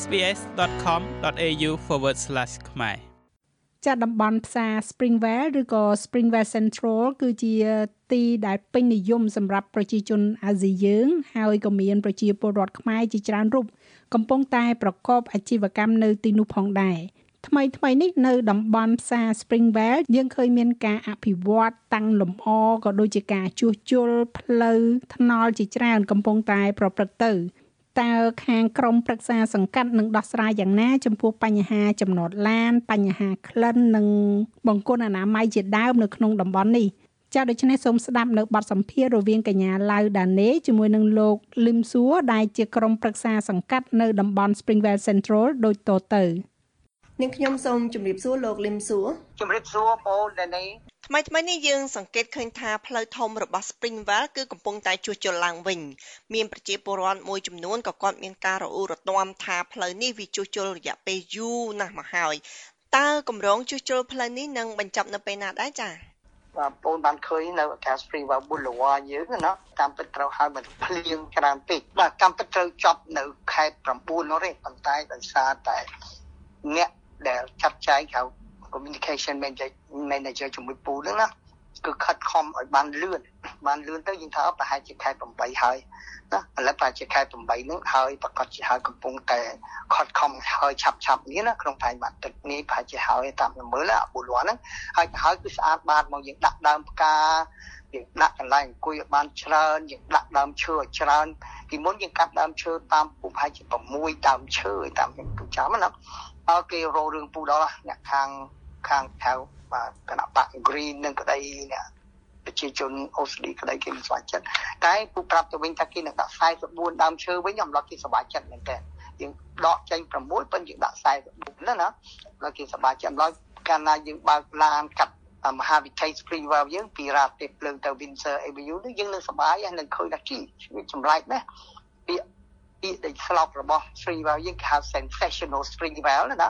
sbs.com.au/ ខ្មែរចាត់តំបន់ផ្សារ Springvale ឬក៏ Springvale Central គឺជាទីដែលពេញនិយមសម្រាប់ប្រជាជនអាស៊ីយើង ហើយក៏មានប្រជាពលរដ្ឋខ្មែរជាច្រើនរូបកំពុងតែប្រកបអាជីវកម្មនៅទីនោះផងដែរថ្មីថ្មីនេះនៅតំបន់ផ្សារ Springvale យើងឃើញមានការអភិវឌ្ឍតាំងលំអក៏ដូចជាការជួសជុលផ្លូវថ្នល់ជាច្រើនកំពុងតែប្រព្រឹត្តទៅ តើខាងក្រមប្រឹក្សាសង្កាត់នឹងដោះស្រាយយ៉ាងណា ចំពោះបញ្ហាចំណតឡាន បញ្ហាក្លិននិងបង្គន់អនាម័យជាដើមនៅក្នុងតំបន់នេះចាដូច្នេះសូមស្ដាប់នៅបទសម្ភាសន៍រវាងកញ្ញាឡៅដាណេជាមួយនឹងលោកលឹមសួរដែលជាក្រុមប្រឹក្សាសង្កាត់នៅតំបន់ Springvale Central ដូចតទៅនាងខ្ញុំសូមជម្រាបសួរលោកលឹមសួរជម្រាបសួរបងដាណេ ថ្មីថ្មីនេះយើងសង្កេតឃើញថាផ្លូវធំរបស់ Springvale គឺកំពុងតែជួសជុលឡើងវិញមានប្រជាពលរដ្ឋមួយចំនួនក៏គាត់មានការរអ៊ូរទាំថាផ្លូវនេះវាជួសជុលរយៈពេលយូរណាស់មកហើយតើកម្រងជួសជុលផ្លូវនេះនឹងបញ្ចប់នៅពេលណាដែរចា៎បាទបងបានឃើញនៅអាកាស Springvale Boulevard យើងណាតាមពិតត្រូវឲ្យមិនភ្លៀងច្រើនពេកបាទកម្មពិតត្រូវចប់នៅខេត្ត9នោះទេប៉ុន្តែដោយសារតែអ្នកដែលចាត់ចែងហៅ communication manager manager ជាមួយពូហ្នឹងណាគឺខិតខំឲ្យបានលឿនបានលឿនទៅយើងថាប្រហែលជាខែ8ហើយណាឥឡូវប្រហែលជាខែ8ហ្នឹងហើយប្រកាសជាហើយកំពុងតែខិតខំហើយឆាប់ឆាប់នេះណាក្នុងថ្ងៃមួយទឹកនេះប្រហែលជាហើយតាមមើលអាបុលហ្នឹងហើយហើយគឺស្អាតបាតមកយើងដាក់ដើមផ្កាយើងដាក់កន្លែងអង្គុយឲ្យបានច្រើនយើងដាក់ដើមឈើឲ្យច្រើនពីមុនយើងកាត់ដើមឈើតាមពុកប្រហែលជា6ដើមឈើតាមខ្ញុំចាំណាអើគេរោរឿងពូដល់អ្នកខាង ខាងថៅបាទគណៈបក Green នឹងក្តីអ្នកប្រជាជនអូស្ត្រាលីក្តីគេមិនស្វាចិត្តតែពូប្រាប់ទៅវិញថាគេនឹងដាក់44ដើមឈើវិញអំឡុងគេសប្បាយចិត្តមែនតើយើងដកចេញ6ប៉ុន្តែយើងដាក់44ណាណាហើយគេសប្បាយចិត្តអំឡុងកាលណាយើងបើកឡានកាត់មហាវិថី Springvale យើងពីរ៉ាទេភ្លើងទៅ Windsor Avenue នេះយើងនឹងសប្បាយហើយនឹងឃើញថាជីវាចម្លែកណាស់ពាក្យពាក្យដែលស្លោករបស់ Springvale យើងគេហៅ sensational Springvale ណា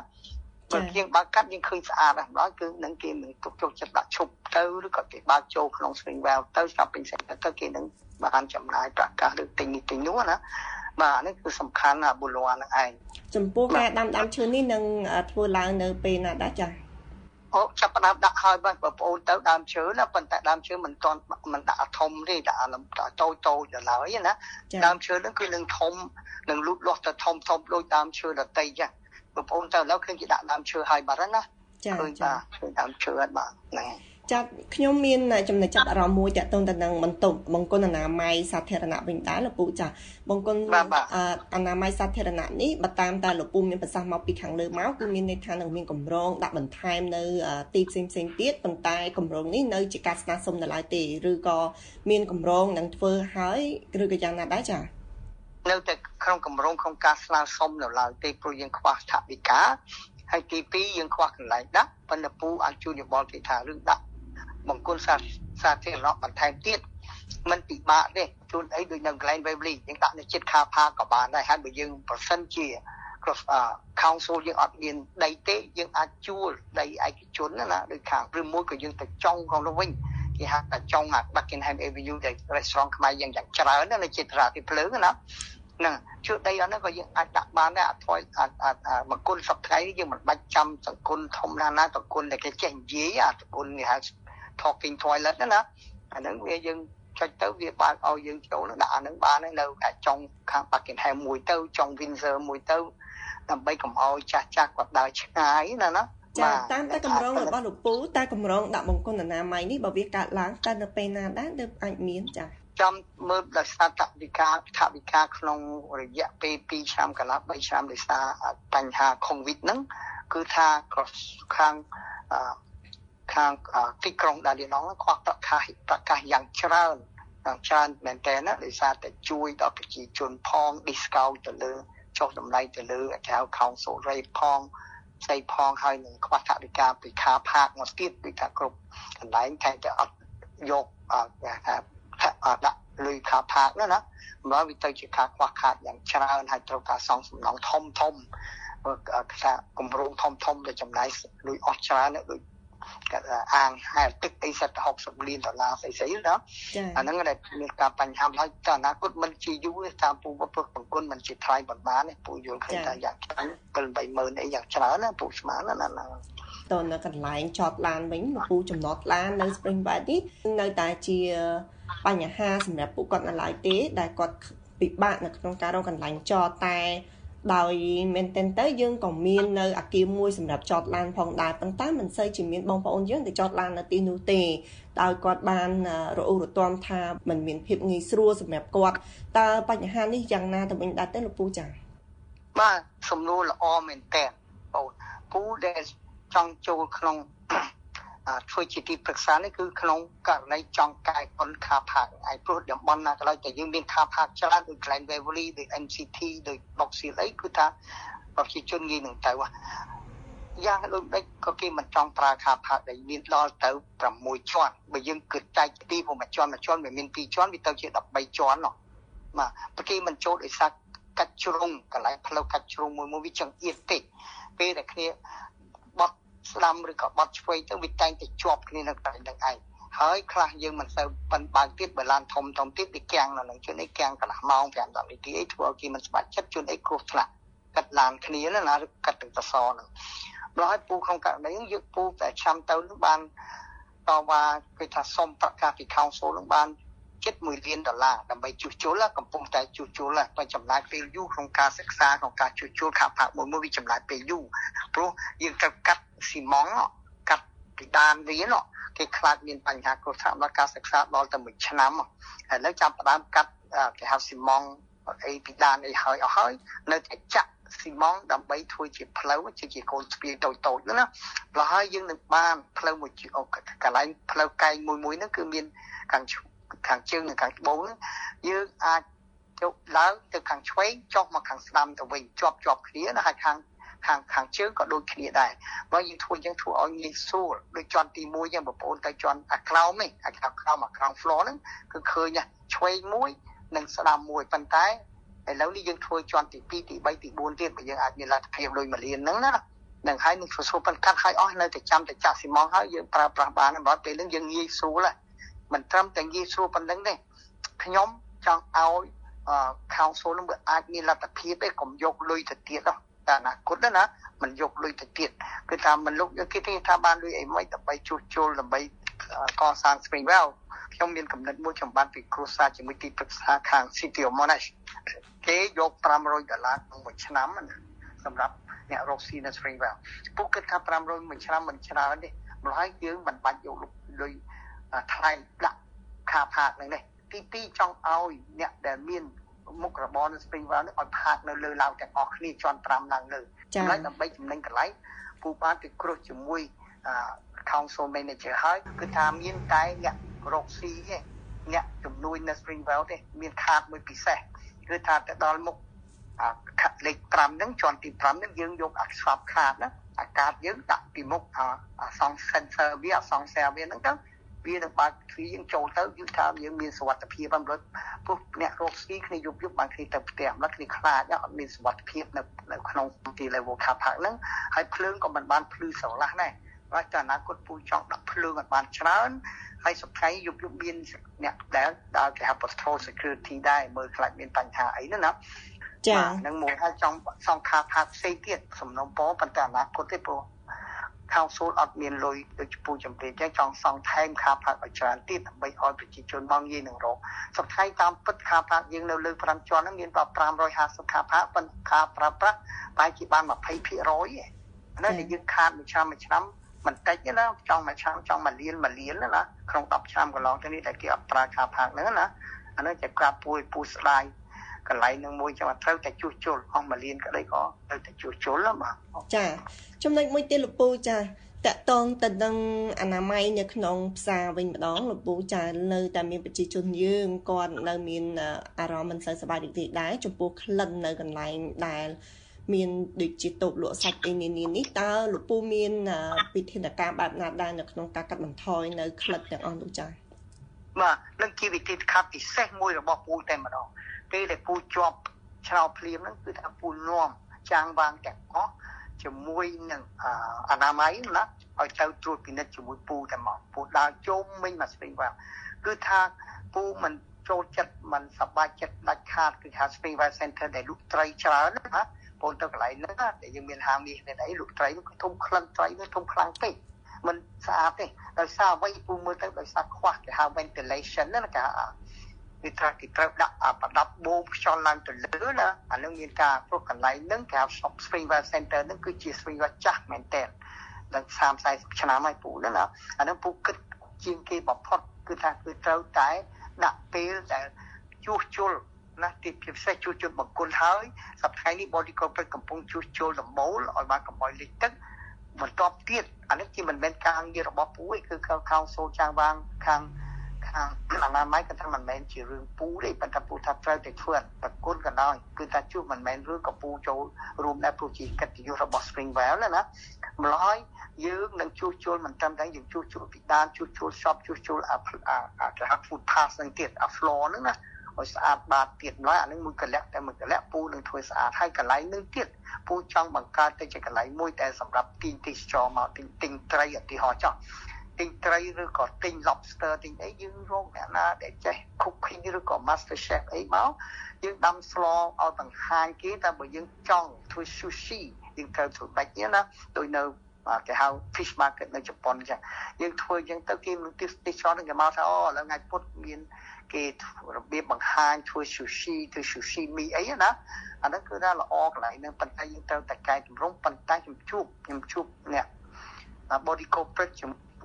បើយើងបើកាត់យើងឃើញស្អាតដែរគឺនឹងគេនឹងទុកចុះចិត្តដាក់ឈប់ទៅឬក៏គេបើកចូលក្នុង spring well ទៅស្រាប់ពេញសេទៅគេនឹងបានចំណាយប្រកាសឬទិញនេះទិញនោះណាបាទនេះគឺសំខាន់ណាបុលវហ្នឹងឯងចំពោះការដាំដើមឈើនេះនឹងធ្វើឡើងនៅពេលណាដែរចា៎អូចាប់ផ្ដើមដាក់ហើយបងប្អូនទៅដើមឈើណាប៉ុន្តែដើមឈើមិនទាន់មិនដាក់ធំទេដាក់តូចតូចដល់ហើយណាដើមឈើហ្នឹងគឺនឹងធំនឹងលូតលាស់ទៅធំធំដូចដើមឈើដតីចា បងប្អូនទៅឥឡូវឃើញគេដាក់ដើមឈើហើយបាត់ហើយណាចាឃើញបាទឃើញដើមឈើហើយបាទហ្នឹងចាត់ខ្ញុំមានចំណុចចាប់អារម្មណ៍មួយតកតងទៅនឹងបន្ទប់បង្គន់អនាម័យសាធារណៈវិញដែរលោកពូចាបង្គន់អនាម័យសាធារណៈនេះបើតាមតែលោកពូមានប្រសាសន៍មកពីខាងលើមកគឺមានន័យថានឹងមានកម្រងដាក់បន្ថែមនៅទីផ្សេងផ្សេងទៀតប៉ុន្តែកម្រងនេះនៅជាការស្នើសុំនៅឡើយទេឬក៏មានកម្រងនឹងធ្វើហើយឬក៏យ៉ាងណាដែរចា នៅតែក្នុងកម្រងក្នុងការស្នើសុំនៅឡើយទេព្រោះយើងខ្វះថវិកាហើយទី2យើងខ្វះកន្លែងដាក់ប៉ុន្តែពូអាចជួយយោបល់គេថារឿងដាក់បង្គន់សាសាធារណៈបន្ថែមទៀតมันពិបាកទេជួនអីដូចនៅកន្លែង Waverly យើងដាក់នៅចិត្តខាផាក៏បានដែរហើយបើយើងប្រសិនជា council យើងអត់មានដីទេយើងអាចជួលដីឯកជនណាដូចខាងឬមួយក៏យើងទៅចង់ក្នុងនោះវិញគេហៅថាចង់អា Buckingham Avenue ដែល restaurant ខ្មែរយើងយ៉ាងច្រើននៅចិត្តរាទីភ្លើងណា ហ្នឹងជឿដីអត់ហ្នឹងក៏យើងអាចដាក់បានដែរអត់ថយមកគុណសប្តាហ៍យើងមិនបាច់ចាំសង្គមធំណាស់ណាសង្គមដែលគេចេះនិយាយអាសង្គមនេះហៅ talking toilet ណាអាហ្នឹងវាយើងចុចទៅវាបើកឲ្យយើងចូលដាក់អាហ្នឹងបាននៅចុងខាង Buckingham មួយទៅចុង Windsor មួយទៅដើម្បីកុំឲ្យចាស់ចាស់គាត់ដើរឆ្ងាយណាណាចាតាមតែកម្រងរបស់លោកពូតែកម្រងដាក់បង្គន់អនាម័យនេះបើវាកើតឡើងតើនៅពេលណាដែរទើបអាចមានចា ចាំមើលដោយសារតវិការថវិកាក្នុងរយៈពេល2ឆ្នាំកន្លះ3ឆ្នាំដោយសារបញ្ហា COVID ហ្នឹងគឺថាខាងខាងទីក្រុងដាលីណងខ្វះប្រកាសប្រកាសយ៉ាងច្រើនយ៉ាងច្រើនមែនតើណាដោយសារតែជួយដល់ប្រជាជនផង discount ទៅលើចុះតម្លៃទៅលើអាចារ្យ council rate ផងផ្សេងផងហើយនឹងខ្វះថវិកាពីខាផាកមកទៀតដូចថាគ្រប់កន្លែងតែតែអត់យកថា ដាក់លុយខាផាកនោះណាមកវាទៅជាការខ្វះខាតយ៉ាងច្រើនហើយត្រូវការសងសំណងធំធំថាគម្រោងធំធំដែលចំណាយលុយអស់ច្រើនដូចអាងហែលទឹកអីសិត60លានដុល្លារស្អីស្អីណាអាហ្នឹងដែលមានការបញ្ហាហើយតើអនាគតមិនជាយូរទេតាមពូពុទ្ធបង្គន់មិនជាថ្លៃបណ្ដាទេពូយល់ឃើញថាយ៉ាងច្រើន7 80000អីយ៉ាងច្រើនណាពូស្មានណាណាតនៅកន្លែងចតឡានវិញលោកពូចំណតឡាននៅ Spring Valley នេះនៅតែជា បញ្ហាសម្រាប់ពួកគាត់នៅឡើយទេ ដែលគាត់ពិបាកនៅក្នុងការរកកន្លែងចតតែដោយមែនទែនទៅយើងក៏មាននៅអាគារមួយសម្រាប់ចតឡានផងដែរប៉ុន្តែមិនសូវជាមានបងប្អូនយើងទៅចតឡាននៅទីនោះទេដោយគាត់បានរអ៊ូរទាំថាมันមានភាពងាយស្រួលសម្រាប់គាត់តើបញ្ហានេះយ៉ាងណាទៅវិញដែរទេលោកពូចា៎បាទសំណួរល្អមែនតើបងពូដែលចង់ចូលក្នុង ធ្វើជាទីប្រឹក្សានេះគឺក្នុងករណីចង់កែគុណខាផាកឯព្រោះតំបន់ណាក៏ដោយតែយើងមានខាផាកច្រើនដូច Glen Waverly ដូច MCT ដូច Box Hill អីគឺថាប្រជាជនងាយនឹងទៅយ៉ាងដូចដូចក៏គេមិនចង់ប្រើខាផាកដែលមានដល់ទៅ6ជាន់បើយើងគិតចែកទីព្រោះមួយជាន់មួយជាន់វាមាន2ជាន់វាទៅជា13ជាន់នោះបាទព្រោះគេមិនចូលដោយសារកាច់ជ្រុងកន្លែងផ្លូវកាច់ជ្រុងមួយមួយវាចង្អៀតតិចពេលដែលគ្នាបត់ ស្ដាំឬក៏បត់ឆ្វេងទៅវាតែងតែជាប់គ្នានៅកន្លែងហ្នឹងឯងហើយខ្លះយើងមិនសូវប៉ិនបើកទៀតបើឡានធំធំទៀតវាគាំងនៅនឹងជួនអីគាំងកន្លះម៉ោង5 10នាទីអីធ្វើឲ្យគេមិនស្បាច់ចិត្តជួនអីគ្រោះថ្នាក់កាត់ឡានគ្នាណាឬកាត់ទឹកសសរហ្នឹងដល់ឲ្យពូក្នុងករណីហ្នឹងយើងពូតែចាំទៅនឹងបានតវ៉ាគេថាសុំប្រកាសពី council នឹងបាន ជិត1លានដុល្លារដើម្បីជួសជុលកំពុងតែជួសជុលតែចំណាយពេលយូរក្នុងការសិក្សាក្នុងការជួសជុលខាងផាកមួយមួយវាចំណាយពេលយូរព្រោះយើងត្រូវកាត់ស៊ីម៉ងកាត់ពីដានវាណគេខ្លាចមានបញ្ហាគ្រោះថ្នាក់ដល់ការសិក្សាដល់ទៅ1ឆ្នាំហើយនៅចាំផ្ដើមកាត់គេហៅស៊ីម៉ងអីពីដានអីហើយអស់ហើយនៅតែចាក់ស៊ីម៉ងដើម្បីធ្វើជាផ្លូវជាជាកូនស្ពាយតូចតូចហ្នឹងណាដល់ហើយយើងនឹងបានផ្លូវមួយកន្លែងផ្លូវកែងមួយមួយហ្នឹងគឺមានខាង ខាងជើងនិងខាងត្បូងហ្នឹងយើងអាចយកឡើងទៅខាងឆ្វេងចុះមកខាងស្ដាំទៅវិញជាប់ជាប់គ្នាណាហើយខាងខាងខាងជើងក៏ដូចគ្នាដែរបើយើងធ្វើយើងធ្វើឲ្យងាយស្រួលដូចជាន់ទី1យ៉ាងបងប្អូនទៅជាន់អាក្រោមនេះអាក្រោមក្រោមអាក្រោម floor ហ្នឹងគឺឃើញឆ្វេងមួយនិងស្ដាំមួយប៉ុន្តែឥឡូវនេះយើងធ្វើជាន់ទី2ទី3ទី4ទៀតបើយើងអាចមានលទ្ធភាពដូចមួយលានហ្នឹងណានឹងហើយនឹងស្រួលប៉ុន្តែកាត់ឲ្យអស់នៅតែចាំតែចាក់ស៊ីម៉ងហើយយើងប្រើប្រាស់បានបើពេលហ្នឹងយើងងាយស្រួល មិនត្រឹមតែងាយស្រួលប៉ុណ្្នឹងទេខ្ញុំចង់ឲ្យ council នឹងអាចមានលទ្ធភាពទេកុំយកលុយទៅទៀតទេតែអនាគតណាមិនយកលុយទៅទៀតគឺថាមិនលោកគេទេថាបានលុយអីមិនដើម្បីជួសជុលដើម្បីកសាង Springwell ខ្ញុំមានកំណត់មួយចំបានពីគ្រួសារជាមួយទីប្រឹក្សាខាង City of Monash គេយក500ដុល្លារក្នុងមួយឆ្នាំសម្រាប់អ្នករកស៊ីនៅ Springwell ពួកគិតថា500មួយឆ្នាំមិនច្រើនទេម្ល៉េះយើងមិនបាច់យកលុយ ថ្លៃដាក់ខាផាកនឹងនេះទី2ចង់ឲ្យអ្នកដែលមានមុខរបរនៅ Springwell នេះឲ្យផាកនៅលើឡាវទាំងអស់គ្នាជាន់5ឡើងលើចំណែកដើម្បីចំណេញកន្លែងពូបានទៅគ្រោះជាមួយ council manager ហើយគឺថាមានតែអ្នករកស៊ីទេអ្នកជំនួយនៅ Springwell ទេមានខាតមួយពិសេសគឺថាទៅដល់មុខលេខ5ហ្នឹងជាន់ទី5ហ្នឹងយើងយកអាស្វាប់ខាតណាអាកាសយើងដាក់ពីមុខអាសង sensor វាអាសង cell វាហ្នឹងទៅ វានឹងបើកទ្វារយើងចូលទៅគឺថាយើងមានសុវត្ថិភាពអំរត់ព្រោះអ្នករកស៊ីគ្នាយប់យប់បានគ្នាទៅផ្ទះម្ល៉េះគ្នាខ្លាចអត់មានសុវត្ថិភាពនៅនៅក្នុងទី level car park ហ្នឹងហើយភ្លើងក៏មិនបានភ្លឺស្រឡះដែរហើយតែអនាគតពូចង់ដាក់ភ្លើងឲ្យបានច្រើនហើយសុខថ្ងៃយប់យប់មានអ្នកដែលដើរគេហៅ patrol security ដែរមើលខ្លាចមានបញ្ហាអីណាចានឹងមួយហើយចង់សង្ខារផាកផ្សេងទៀតសំណុំពរប៉ុន្តែអនាគតទេព្រោះ council អត់មានលុយដូចពូចំពេកចឹងចង់សង់ថែមខាផាកឲ្យច្រើនទៀតដើម្បីឲ្យប្រជាជនមកងាយនឹងរកសុខថ្ងៃតាមពិតខាផាកយើងនៅលើ5ជាន់ហ្នឹងមានប្រ550ខាផាកប៉ុន្តែខាប្រើប្រាស់បែរជាបាន20%ឯណាដែលយើងខាតមួយឆ្នាំមួយឆ្នាំមិនតិចទេណាចង់មួយឆ្នាំចង់មួយលានមួយលានណាក្នុង10ឆ្នាំកន្លងទៅនេះដែលគេអត់ប្រើខាផាកហ្នឹងណាអានេះជាក្រាបពួយពូស្ដាយ កន្លែងនឹងមួយចាំត្រូវតែជួសជុលអស់មួយលានក្តីក៏ត្រូវតែជួសជុលបាទចាចំណុចមួយទៀតលោកពូចាតកតងទៅនឹងអនាម័យនៅក្នុងផ្សារវិញម្ដងលោកពូចានៅតែមានប្រជាជនយើងគាត់នៅមានអារម្មណ៍មិនសូវសប្បាយរីករាយដែរចំពោះក្លិននៅកន្លែងដែលមានដូចជាតូបលក់សាច់អីនានានេះតើលោកពូមានវិធានការបែបណាដែរនៅក្នុងការកាត់បន្ថយនៅក្លិនទាំងអស់នោះចា៎បាទនឹងជាវិធីការពិសេសមួយរបស់ពូតែម្ដង ពេលដែលពូជាប់ឆ្នោតភ្លាមហ្នឹងគឺថាពូនាំចាំងវាងទាំងអស់ជាមួយនឹងអនាម័យណាឲ្យទៅត្រួតពិនិត្យជាមួយពូតែមកពូដើរជុំមិញមកស្ពេងបាទគឺថាពូមិនចូលចិត្តមិនសប្បាយចិត្តដាច់ខាតគឺហៅ Springvale Center ដែលលក់ត្រីច្រើនណាបងទៅកន្លែងហ្នឹងដែលយើងមានហាងនេះនេះអីលក់ត្រីនោះគឺធំក្លិនត្រីនោះធំខ្លាំងពេកมันស្អាតទេដោយសារអ្វីពូមើលទៅដោយសារខ្វះគេហៅ ventilation ណាគេ គឺថាគេត្រូវដាក់ប្រដាប់បូមខ្យល់ឡើងទៅលើណាអានឹងមានការព្រោះកន្លែងហ្នឹងគេហៅ Shop Springvale Center ហ្នឹងគឺជា Springvale ចាស់មែនតើដល់30 40ឆ្នាំហើយពូណាអានឹងពូគិតជាងគេបំផុតគឺថាគឺត្រូវតែដាក់ពេលដែលជួសជុលណាទីពិសេសជួសជុលបង្គន់ហើយសប្តាហ៍នេះ body corporate កំពុងជួសជុលដំបូលឲ្យបានកំបោយលិចទឹកបន្ទាប់ទៀតអានេះជាមិនមែនការងាររបស់ពូទេគឺខាងសូចាងវាងខាង ខាងអនាម័យគាត់ថាមិនមែនជារឿងពូទេប៉ុន្តែពូថាត្រូវតែធ្វើប្រគុណក៏ដោយគឺថាជួបមិនមែនរឿងកពូចូលរួមដែរព្រោះជាកិត្តិយសរបស់ Springwell ណាម្ល៉េះយើងនឹងជួសជុលមិនត្រឹមតែយើងជួសជុលពីដានជួសជុល shop ជួសជុលអាអាគេហៅ food pass នឹងទៀតអា floor ហ្នឹងណាឲ្យស្អាតបាតទៀតម្ល៉េះអានឹងមួយកលៈតែមួយកលៈពូនឹងធ្វើស្អាតហើយកន្លែងនឹងទៀតពូចង់បង្កើតទៅជាកន្លែងមួយតែសម្រាប់ទីទេសចរមកទិញទិញត្រីឧទាហរណ៍ចោះ ទិញត្រីឬក៏ទិញ lobster ទិញអីយើងរកអ្នកណាដែលចេះ cooking ឬក៏ master chef អីមកយើងដាំស្លឲ្យបង្ហាញគេតែបើយើងចង់ធ្វើ sushi យើងត្រូវធ្វើបាច់ណាដោយនៅគេហៅ fish market នៅជប៉ុនចឹងយើងធ្វើចឹងទៅគេនឹងទិសទេសចរនឹងគេមកថាអូឥឡូវថ្ងៃពុធមានគេរបៀបបង្ហាញធ្វើ sushi ធ្វើ sushi មីអីណាអាហ្នឹងគឺថាល្អកន្លែងហ្នឹងប៉ុន្តែយើងត្រូវតែកែតម្រង់ប៉ុន្តែខ្ញុំជួបខ្ញុំជួបអ្នក body corporate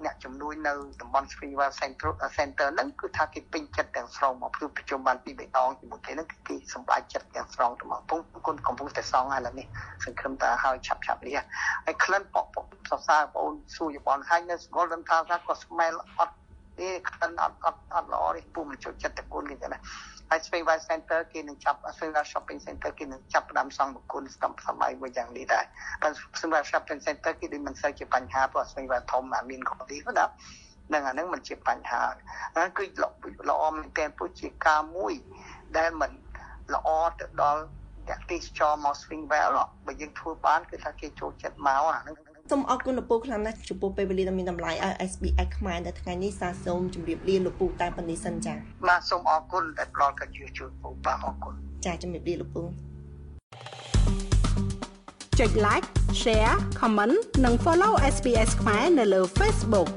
អ្នកជំនួយនៅតំបន់ Springwell Central Center ហ្នឹងគឺថាគេពេញចិត្តទាំងស្រុងមកព្រោះប្រជុំបានពីរដងជាមួយគេហ្នឹងគឺគេសម្បាច់ចិត្តទាំងស្រុងទៅមកពុំគុណកំពុងតែសងឥឡូវនេះសង្ឃឹមថាហើយឆាប់ឆាប់នេះហើយក្លិនបកបសរសើរបងអូនសួរយបនហើយនៅស្គាល់ដឹងថាថាក៏ smell អត់ទេក្លិនអត់អត់អត់ល្អទេពុំមិនចូលចិត្តតគុណគេទេណា ហើយ Springwell Center គេនឹងចាប់ Springwell Shopping Center គេនឹងចាប់ផ្ដើមសង់បគុណស្ទប់សម័យមួយយ៉ាងនេះដែរប៉ុន្តែ Springwell Shopping Center គេដូចមិនសូវជាបញ្ហាព្រោះ Springwell ធំមានកម្រិតណានឹងអានឹងមិនជាបញ្ហាហ្នឹងគឺល្អមែនទែនព្រោះជាការមួយដែលមិនល្អទៅដល់អ្នកទេសចរមក Springwell បើយើងធ្វើបានគឺថាគេចូលចិត្តមកអាហ្នឹង សូមអរគុណលោកពូខ្លាំងណាស់ចំពោះពេលវេលាដ៏មានតម្លៃឲ្យ SBS ខ្មែរនៅថ្ងៃនេះសាសូមជម្រាបលាលោកពូតែប៉ុណ្នេះសិនចា៎បាទសូមអរគុណដែលផ្ដល់កិត្តិយសជូនពូបាទអរគុណចា៎ជម្រាបលាលោកពូចុច like share comment និង follow SBS ខ្មែរនៅលើ Facebook